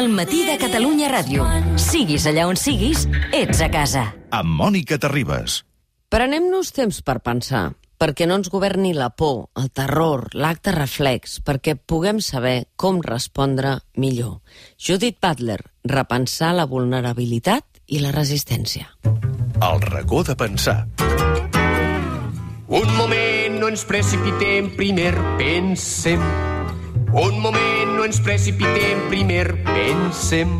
El matí de Catalunya Ràdio. Siguis allà on siguis, ets a casa. amb Mònica Terribas. Prenem-nos temps per pensar, perquè no ens governi la por, el terror, l'acte reflex, perquè puguem saber com respondre millor. Judith Butler, repensar la vulnerabilitat i la resistència. El racó de pensar. Un moment, no ens precipitem, primer pensem. Un moment, no ens precipitem, primer pensem.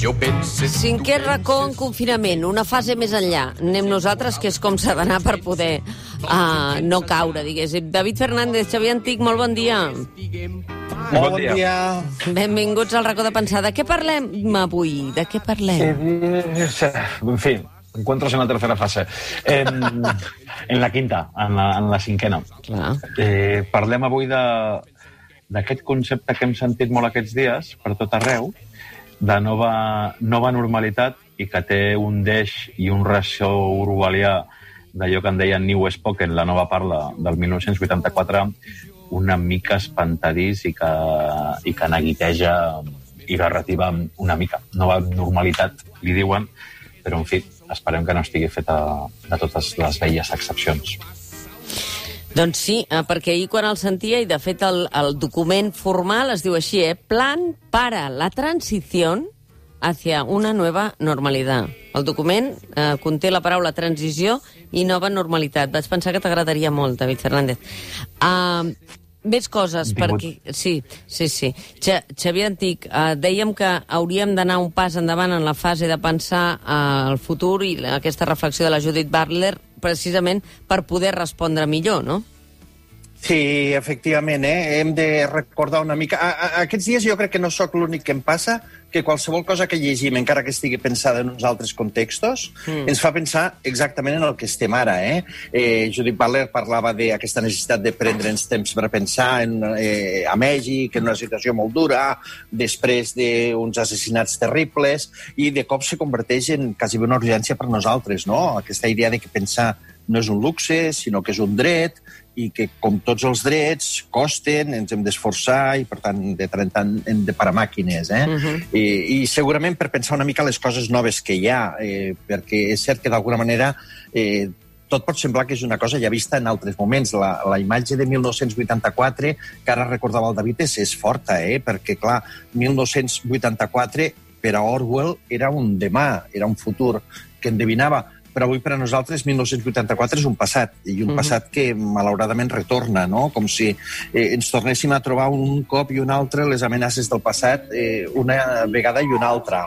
Jo pense... Cinquè racó en confinament, una fase més enllà. Anem nosaltres, que és com s'ha d'anar per poder uh, no caure, diguéssim. David Fernández, Xavier Antic, molt bon dia. Molt bon dia. Benvinguts al racó de pensar. De què parlem avui? De què parlem? En fi, encuentros en la tercera fase. En, en la quinta, en la, en la cinquena. Clar. Eh, parlem avui de d'aquest concepte que hem sentit molt aquests dies, per tot arreu, de nova, nova normalitat i que té un deix i un ressò urbalià d'allò que en deien New Spoken, la nova parla del 1984, una mica espantadís i que, i que neguiteja i garrativa una mica. Nova normalitat, li diuen, però, en fi, esperem que no estigui feta de totes les velles excepcions. Doncs sí, eh, perquè ahir quan el sentia, i de fet el, el document formal es diu així, eh? Plan para la transición hacia una nueva normalidad. El document eh, conté la paraula transició i nova normalitat. Vaig pensar que t'agradaria molt, David Fernández. Uh, més coses, Benvingut. perquè... Sí, sí, sí. Xa Xavier Antic, uh, dèiem que hauríem d'anar un pas endavant en la fase de pensar uh, el futur i aquesta reflexió de la Judith Butler precisament per poder respondre millor, no? Sí, efectivament, eh? hem de recordar una mica... A, a, aquests dies jo crec que no sóc l'únic que em passa, que qualsevol cosa que llegim, encara que estigui pensada en uns altres contextos, mm. ens fa pensar exactament en el que estem ara. Eh? Eh, Judith Butler parlava d'aquesta necessitat de prendre'ns temps per pensar en, eh, a Mèxic, en una situació molt dura, després d'uns assassinats terribles, i de cop se converteix en quasi una urgència per nosaltres, no? Aquesta idea de que pensar no és un luxe, sinó que és un dret, i que, com tots els drets, costen, ens hem d'esforçar i, per tant, de tant en tant hem de parar màquines. Eh? Uh -huh. I, I segurament per pensar una mica les coses noves que hi ha, eh, perquè és cert que d'alguna manera eh, tot pot semblar que és una cosa ja vista en altres moments. La, la imatge de 1984, que ara recordava el David, és, és forta, eh? perquè, clar, 1984 per a Orwell era un demà, era un futur que endevinava, però avui per a nosaltres 1984 és un passat, i un uh -huh. passat que malauradament retorna, no? com si eh, ens tornéssim a trobar un cop i un altre les amenaces del passat eh, una vegada i una altra.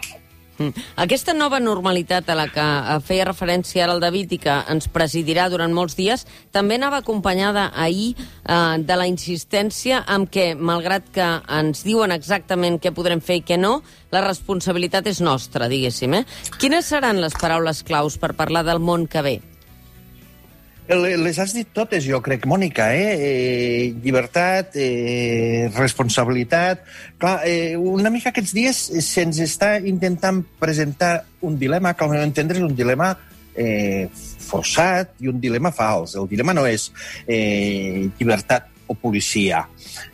Mm. Aquesta nova normalitat a la que eh, feia referència ara el David i que ens presidirà durant molts dies, també anava acompanyada ahir eh, de la insistència amb que, malgrat que ens diuen exactament què podrem fer i què no, la responsabilitat és nostra, diguéssim. Eh? Quines seran les paraules claus per parlar del món que ve? Le- Les has dit totes, jo crec, Mònica, eh? eh llibertat, eh, responsabilitat... Clar, eh, una mica aquests dies se'ns està intentant presentar un dilema que, al meu entendre, és un dilema eh, forçat i un dilema fals. El dilema no és eh, llibertat o policia,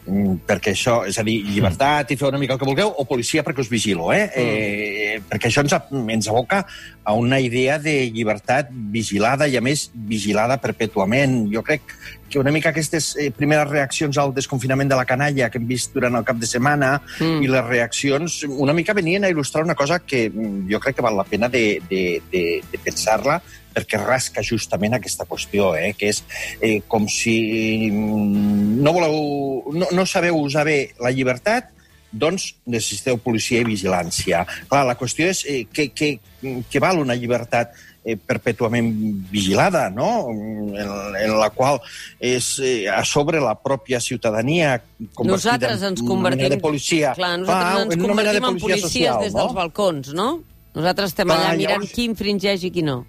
Mm, perquè això, és a dir, llibertat i fer una mica el que vulgueu, o policia perquè us vigilo, eh? eh perquè això ens, ens aboca a una idea de llibertat vigilada i, a més, vigilada perpètuament. Jo crec que una mica aquestes eh, primeres reaccions al desconfinament de la canalla que hem vist durant el cap de setmana Mm. i les reaccions una mica venien a il·lustrar una cosa que mm, jo crec que val la pena de, de, de, de pensar-la perquè rasca justament aquesta qüestió, eh? que és eh, com si mm, no, voleu, no, no sabeu usar bé la llibertat, doncs necessiteu policia i vigilància. Clar, la qüestió és eh, què, què, què val una llibertat eh, perpètuament vigilada, no? En, en la qual és eh, a sobre la pròpia ciutadania convertida Nosaltres ens en una convertim... mena de policia. Clar, nosaltres ens en mena de convertim en policia policies social, des no? dels balcons, no? Nosaltres estem Clar, allà mirant llavors- qui infringeix i qui no.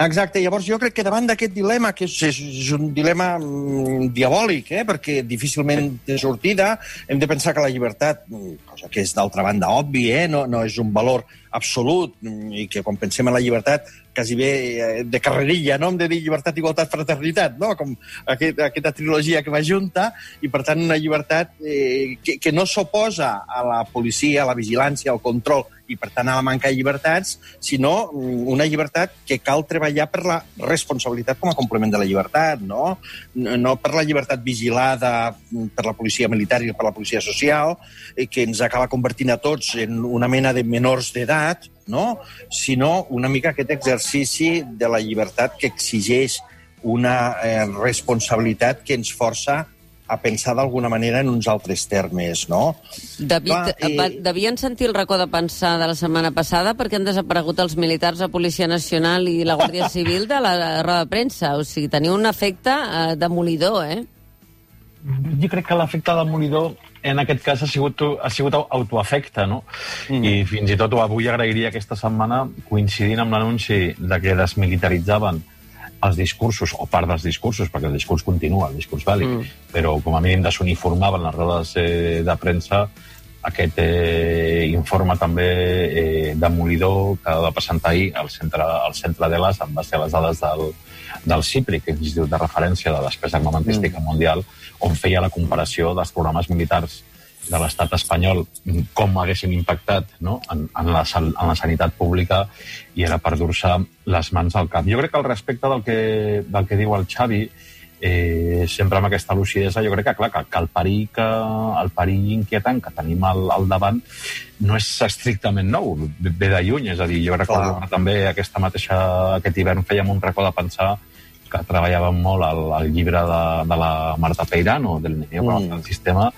Exacte, llavors jo crec que davant d'aquest dilema, que és, és un dilema mm, diabòlic, eh, perquè difícilment té sortida, hem de pensar que la llibertat, mm, cosa que és d'altra banda obvi, eh, no, no és un valor absolut, mm, i que quan pensem en la llibertat quasi bé eh, de carrerilla, no? Hem de dir llibertat, igualtat, fraternitat, no? Com aquest, aquesta trilogia que va junta, i per tant una llibertat eh, que, que no s'oposa a la policia, a la vigilància, al control, i per tant a la manca de llibertats, sinó una llibertat que cal treballar per la responsabilitat com a complement de la llibertat, no? No per la llibertat vigilada per la policia militar i per la policia social, eh, que ens acaba convertint a tots en una mena de menors d'edat, no? sinó una mica aquest exercici de la llibertat que exigeix una eh, responsabilitat que ens força pensar d'alguna manera en uns altres termes, no? David, Clar, eh... devien sentir el racó de pensar de la setmana passada perquè han desaparegut els militars de Policia Nacional i la Guàrdia Civil de la roda de premsa. O sigui, teniu un efecte eh, demolidor, eh? Jo crec que l'efecte demolidor en aquest cas ha sigut, ha sigut autoefecte, no? Mm. I fins i tot avui agrairia aquesta setmana, coincidint amb l'anunci de que desmilitaritzaven els discursos, o part dels discursos, perquè el discurs continua, el discurs vàlid, mm. però com a mínim desuniformaven les rodes eh, de premsa aquest eh, informe també eh, demolidor que va presentar ahir al centre, al centre de l'AS en base a les dades del, del CIPRI, que és l'Institut de Referència de Despesa Armamentística mm. Mundial, on feia la comparació dels programes militars de l'estat espanyol, com haguessin impactat no? en, en, la, en la sanitat pública, i era per dur-se les mans al cap. Jo crec que al respecte del que, del que diu el Xavi, eh, sempre amb aquesta lucidesa, jo crec que, clar, que, que el perill, que, el perill inquietant que tenim al, al davant no és estrictament nou, ve de lluny, és a dir, jo recordo clar. també aquesta mateixa, aquest hivern fèiem un racó de pensar que treballàvem molt al, al llibre de, de la Marta Peirano, del Neo mm. del sistema,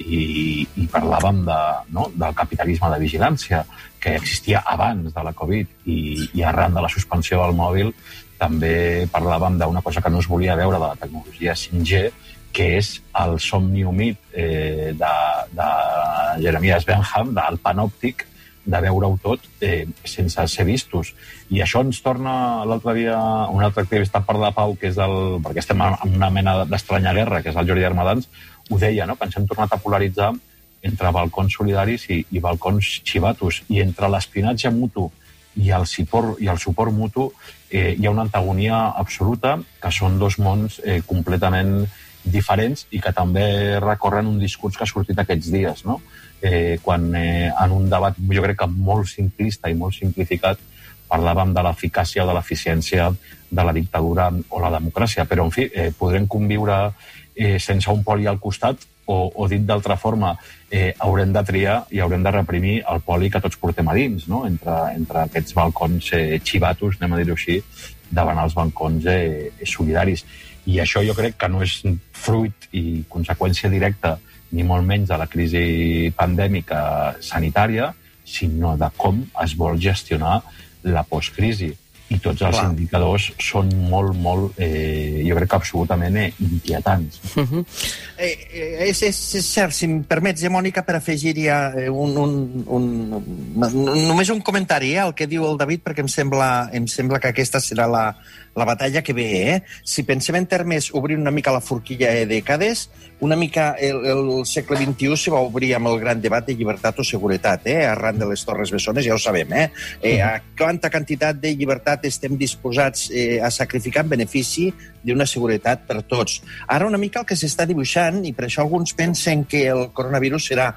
i, i parlàvem de, no, del capitalisme de vigilància que existia abans de la Covid i, i arran de la suspensió del mòbil també parlàvem d'una cosa que no es volia veure de la tecnologia 5G, que és el somni humit eh, de, de Jeremias Benham, del panòptic, de veure-ho tot eh, sense ser vistos. I això ens torna l'altre dia un altre activista per la pau, que és el, perquè estem en una mena d'estranya guerra, que és el Jordi Armadans, ho deia, no? que ens hem tornat a polaritzar entre balcons solidaris i, i balcons xivatos, i entre l'espinatge mutu i el, suport, i el suport mutu eh, hi ha una antagonia absoluta, que són dos mons eh, completament diferents i que també recorren un discurs que ha sortit aquests dies. No? eh, quan eh, en un debat, jo crec que molt simplista i molt simplificat, parlàvem de l'eficàcia o de l'eficiència de la dictadura o la democràcia. Però, en fi, eh, podrem conviure eh, sense un poli al costat o, o dit d'altra forma, eh, haurem de triar i haurem de reprimir el poli que tots portem a dins, no? entre, entre aquests balcons eh, xivatos, anem a dir-ho així, davant els balcons eh, solidaris. I això jo crec que no és fruit i conseqüència directa ni molt menys de la crisi pandèmica sanitària, sinó de com es vol gestionar la postcrisi. I tots els Clar. indicadors són molt, molt, eh, jo crec que absolutament eh, inquietants. Uh -huh. eh, eh, és, és, és cert, si em permets, eh, Mònica, per afegir-hi eh, un, un, un, només un comentari eh, al que diu el David, perquè em sembla, em sembla que aquesta serà la, la batalla que ve, eh? Si pensem en termes, obrir una mica la forquilla de dècades, una mica el, el segle XXI se va obrir amb el gran debat de llibertat o seguretat, eh? arran de les Torres Bessones, ja ho sabem, eh? eh a quanta quantitat de llibertat estem disposats eh, a sacrificar en benefici d'una seguretat per tots. Ara una mica el que s'està dibuixant, i per això alguns pensen que el coronavirus serà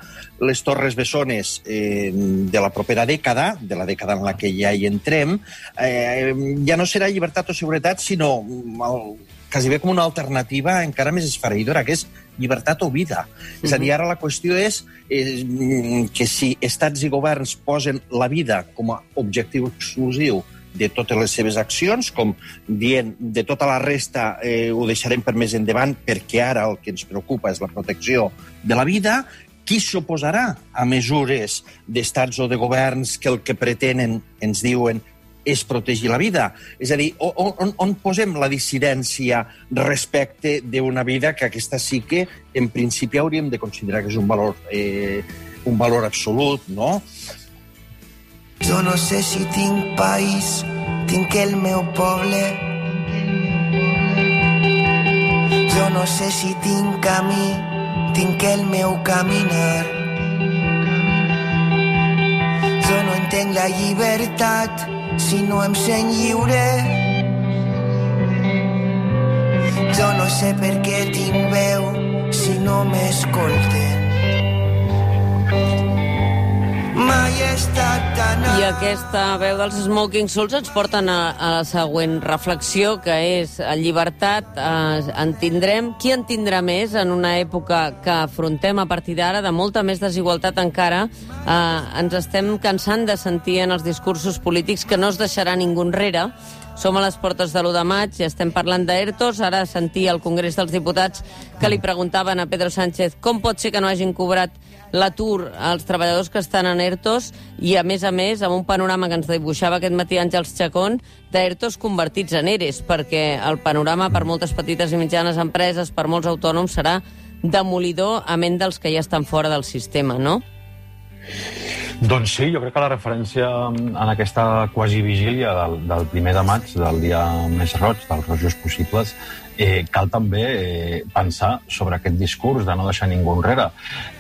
les Torres Bessones eh, de la propera dècada, de la dècada en la que ja hi entrem, eh, ja no serà llibertat o seguretat, sinó el, quasi bé com una alternativa encara més esfereïdora, que és llibertat o vida. Uh -huh. És a dir, ara la qüestió és eh, que si estats i governs posen la vida com a objectiu exclusiu de totes les seves accions, com dient de tota la resta eh, ho deixarem per més endavant perquè ara el que ens preocupa és la protecció de la vida, qui s'oposarà a mesures d'estats o de governs que el que pretenen, ens diuen, és protegir la vida. És a dir, on, on, on posem la dissidència respecte d'una vida que aquesta sí que, en principi, hauríem de considerar que és un valor, eh, un valor absolut, no? Jo no sé si tinc país, tinc el meu poble. Jo no sé si tinc camí, tinc el meu caminar. Jo no entenc la llibertat, si no em sent lliure. Jo no sé per què tinc Aquesta veu dels Smoking Souls ens porten a, a la següent reflexió, que és a llibertat eh, en tindrem. Qui en tindrà més en una època que afrontem a partir d'ara de molta més desigualtat encara? Eh, ens estem cansant de sentir en els discursos polítics que no es deixarà ningú enrere. Som a les portes de l'1 de maig i estem parlant d'ERTOs. Ara sentia al Congrés dels Diputats que li preguntaven a Pedro Sánchez com pot ser que no hagin cobrat l'atur als treballadors que estan en ERTOs i, a més a més, amb un panorama que ens dibuixava aquest matí Àngels Chacón, d'ERTOs convertits en ERES, perquè el panorama per moltes petites i mitjanes empreses, per molts autònoms, serà demolidor a ment dels que ja estan fora del sistema, no? Doncs sí, jo crec que la referència en aquesta quasi vigília del, del primer de maig, del dia més roig, dels rojos possibles, eh, cal també eh, pensar sobre aquest discurs de no deixar ningú enrere,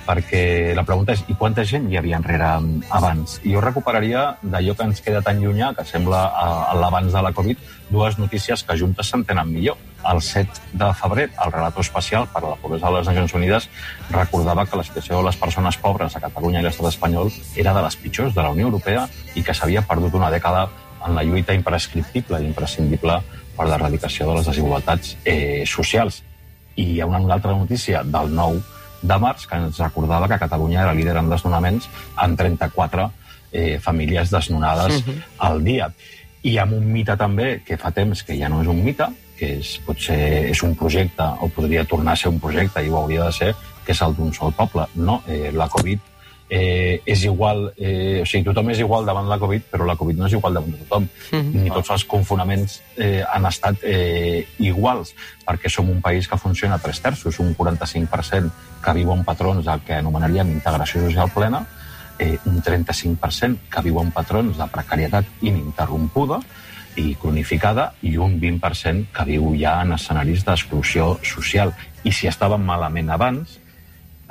perquè la pregunta és i quanta gent hi havia enrere abans? I jo recuperaria d'allò que ens queda tan llunyà, que sembla a l'abans de la Covid, dues notícies que juntes s'entenen millor. El 7 de febrer, el relator especial per a la pobresa de les Nacions Unides recordava que la situació de les persones pobres a Catalunya i l'estat espanyol era de les pitjors de la Unió Europea i que s'havia perdut una dècada en la lluita imprescriptible i imprescindible per l'erradicació de les desigualtats eh, socials. I hi ha una, una altra notícia del 9 de març que ens recordava que Catalunya era líder en desnonaments amb 34 eh, famílies desnonades uh -huh. al dia. I amb un mite també, que fa temps que ja no és un mite, que és, potser és un projecte, o podria tornar a ser un projecte, i ho hauria de ser, que és el d'un sol poble. No, eh, la Covid eh, és igual, eh, o sigui, tothom és igual davant la Covid, però la Covid no és igual davant de tothom. Mm -hmm. Ni tots els confonaments eh, han estat eh, iguals, perquè som un país que funciona a tres terços, un 45% que viu en patrons del que anomenaríem integració social plena, eh, un 35% que viu en patrons de precarietat ininterrompuda i cronificada i un 20% que viu ja en escenaris d'exclusió social. I si estaven malament abans,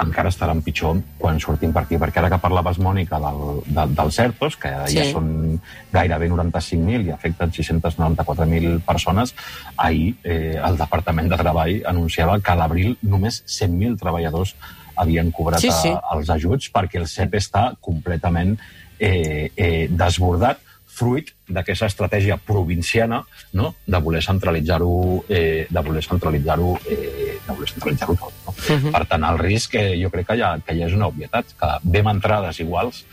encara estaran pitjor quan sortim per aquí, perquè ara que parlaves, Mònica, del, del, dels ERTOs, que sí. ja són gairebé 95.000 i afecten 694.000 persones, ahir eh, el Departament de Treball anunciava que a l'abril només 100.000 treballadors havien cobrat sí, sí. Els ajuts perquè el CEP està completament eh, eh, desbordat fruit d'aquesta estratègia provinciana no? de voler centralitzar-ho eh, de voler centralitzar-ho eh, de voler centralitzar-ho tot. No? Uh -huh. Per tant, el risc eh, jo crec que ja, que ja és una obvietat, que vam entrar desiguals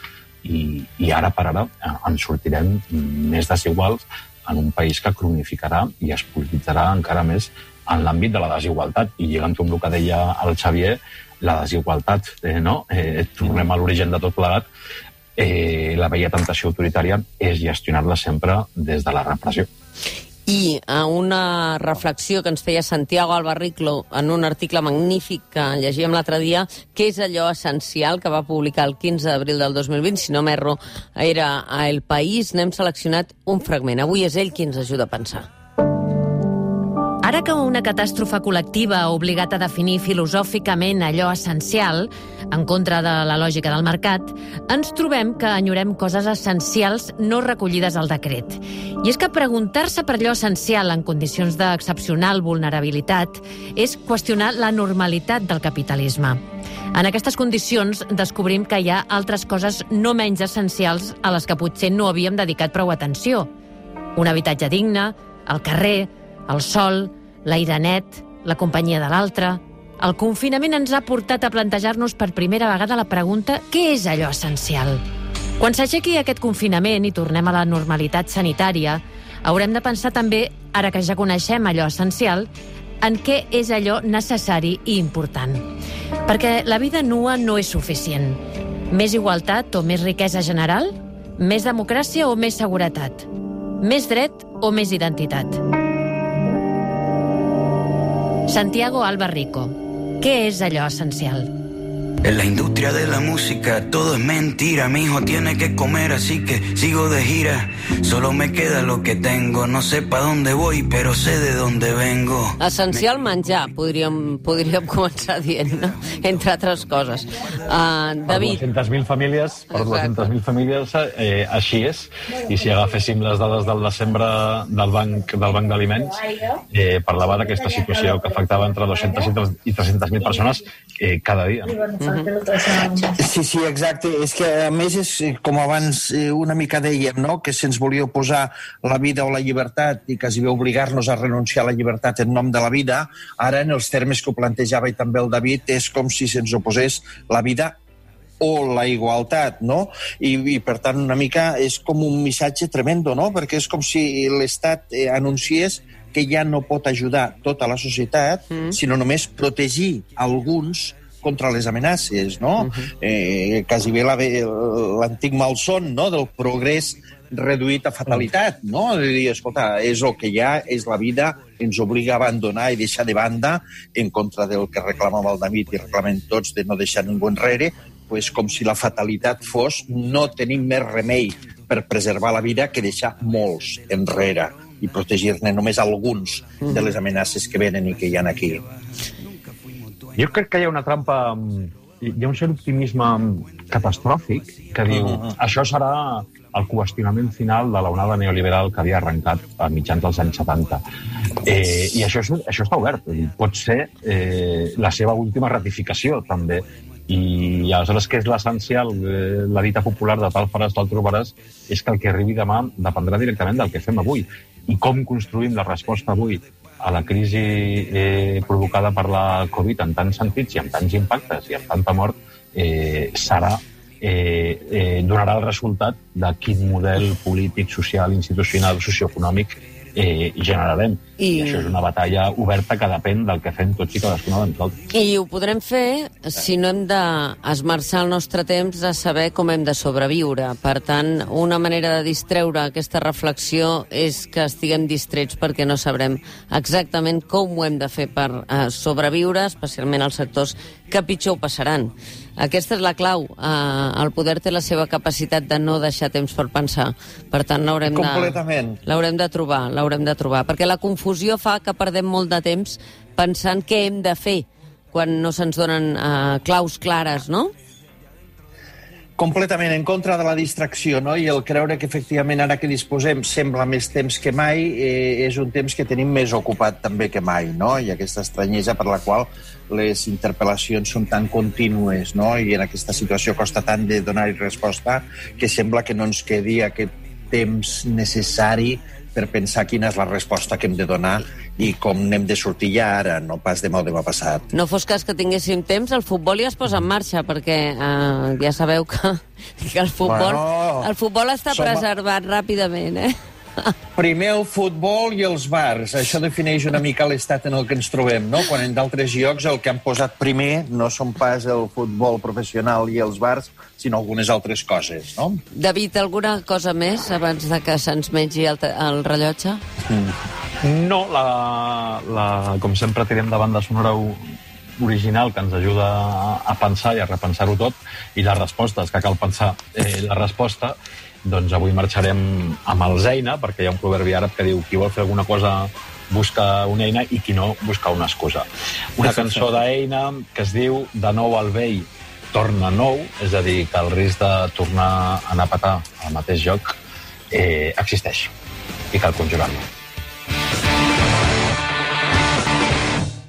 i, i ara per ara eh, en sortirem més desiguals en un país que cronificarà i es polititzarà encara més en l'àmbit de la desigualtat. I lligant amb el que deia el Xavier, la desigualtat, eh, no? Eh, tornem a l'origen de tot plegat, eh, la vella tentació autoritària és gestionar-la sempre des de la repressió. I a una reflexió que ens feia Santiago Albarriclo en un article magnífic que llegíem l'altre dia, què és allò essencial que va publicar el 15 d'abril del 2020, si no m'erro, era a El País, n'hem seleccionat un fragment. Avui és ell qui ens ajuda a pensar. Ara que una catàstrofe col·lectiva ha obligat a definir filosòficament allò essencial, en contra de la lògica del mercat, ens trobem que enyorem coses essencials no recollides al decret. I és que preguntar-se per allò essencial en condicions d'excepcional vulnerabilitat és qüestionar la normalitat del capitalisme. En aquestes condicions descobrim que hi ha altres coses no menys essencials a les que potser no havíem dedicat prou atenció. Un habitatge digne, el carrer, el sol, l'aire net, la companyia de l'altre... El confinament ens ha portat a plantejar-nos per primera vegada la pregunta què és allò essencial? Quan s'aixequi aquest confinament i tornem a la normalitat sanitària, haurem de pensar també, ara que ja coneixem allò essencial, en què és allò necessari i important. Perquè la vida nua no és suficient. Més igualtat o més riquesa general? Més democràcia o més seguretat? Més dret o més identitat? Santiago Alba Rico. Què és allò essencial? En la industria de la música todo es mentira. Mi hijo tiene que comer, así que sigo de gira. Solo me queda lo que tengo. No sé pa' dónde voy, pero sé de dónde vengo. Essencial menjar, podríem, podríem començar dient, no? Entre altres coses. Uh, Per David, 200.000 famílies, per Exacte. 200.000 famílies eh, així és. I si agaféssim les dades del desembre del Banc del Banc d'Aliments, eh, parlava d'aquesta situació que afectava entre 200 i 300.000 persones eh, cada dia. Sí, sí, exacte. És que, a més, és, eh, com abans eh, una mica dèiem, no? que se'ns volia oposar la vida o la llibertat i quasi bé obligar-nos a renunciar a la llibertat en nom de la vida, ara, en els termes que ho plantejava i també el David, és com si se'ns oposés la vida o la igualtat, no? I, I, per tant, una mica és com un missatge tremendo, no? Perquè és com si l'Estat eh, anunciés que ja no pot ajudar tota la societat, mm. sinó només protegir alguns contra les amenaces, no? Uh -huh. eh, quasi bé la- l'antic malson no? del progrés reduït a fatalitat, no? De dir, escolta, és el que hi ha, és la vida, ens obliga a abandonar i deixar de banda en contra del que reclamava el David i reclamem tots de no deixar ningú enrere, pues com si la fatalitat fos no tenim més remei per preservar la vida que deixar molts enrere i protegir-ne només alguns de les amenaces que venen i que hi ha aquí. Jo crec que hi ha una trampa... mm, Hi ha un cert optimisme mm, catastròfic que diu Mhm. això serà el qüestionament final de l'onada neoliberal que havia arrencat a mitjans dels anys 70. Eh, I això, és, això està obert. Pot ser eh, la seva última ratificació, també. I aleshores, què és l'essencial? Eh, la dita popular de tal faràs, tal trobaràs, és que el que arribi demà dependrà directament del que fem avui. I com construïm la resposta avui a la crisi eh, provocada per la Covid en tants sentits i amb tants impactes i amb tanta mort eh, serà eh, eh, donarà el resultat de quin model polític, social, institucional, socioeconòmic eh, generarem. I- I... Això és una batalla oberta que depèn del que fem tots i cadascuna de nosaltres. I ho podrem fer si no hem d'esmerçar el nostre temps a saber com hem de sobreviure. Per tant, una manera de distreure aquesta reflexió és que estiguem distrets perquè no sabrem exactament com ho hem de fer per eh, sobreviure, especialment els sectors que pitjor ho passaran. Aquesta és la clau. Eh, el poder té la seva capacitat de no deixar temps per pensar. Per tant, l'haurem de... De trobar, l'haurem de trobar, perquè la confusió fa que perdem molt de temps pensant què hem de fer quan no se'ns donen uh, claus clares, no? completament en contra de la distracció, no? I el creure que efectivament ara que disposem sembla més temps que mai eh, és un temps que tenim més ocupat també que mai, no? I aquesta estranyesa per la qual les interpel·lacions són tan contínues, no? I en aquesta situació costa tant de donar-hi resposta que sembla que no ens quedi aquest temps necessari per pensar quina és la resposta que hem de donar i com n'hem de sortir ja ara, no pas demà o demà passat. No fos cas que tinguéssim temps, el futbol ja es posa en marxa, perquè uh, ja sabeu que, que el futbol, Bueno, el futbol està som- preservat ràpidament, eh? Primer el futbol i els bars. Això defineix una mica l'estat en el que ens trobem, no? Quan en d'altres llocs el que han posat primer no són pas el futbol professional i els bars, sinó algunes altres coses, no? David, alguna cosa més abans de que se'ns mengi el, el rellotge? No, la, la, com sempre tirem de banda sonora original que ens ajuda a, a pensar i a repensar-ho tot, i les respostes, que cal pensar eh, la resposta, doncs avui marxarem amb els eina, perquè hi ha un proverbi àrab que diu qui vol fer alguna cosa busca una eina i qui no busca una excusa. Una cançó d'eina que es diu De nou al vell torna nou, és a dir, que el risc de tornar a anar a petar al mateix lloc eh, existeix i cal conjurar-lo.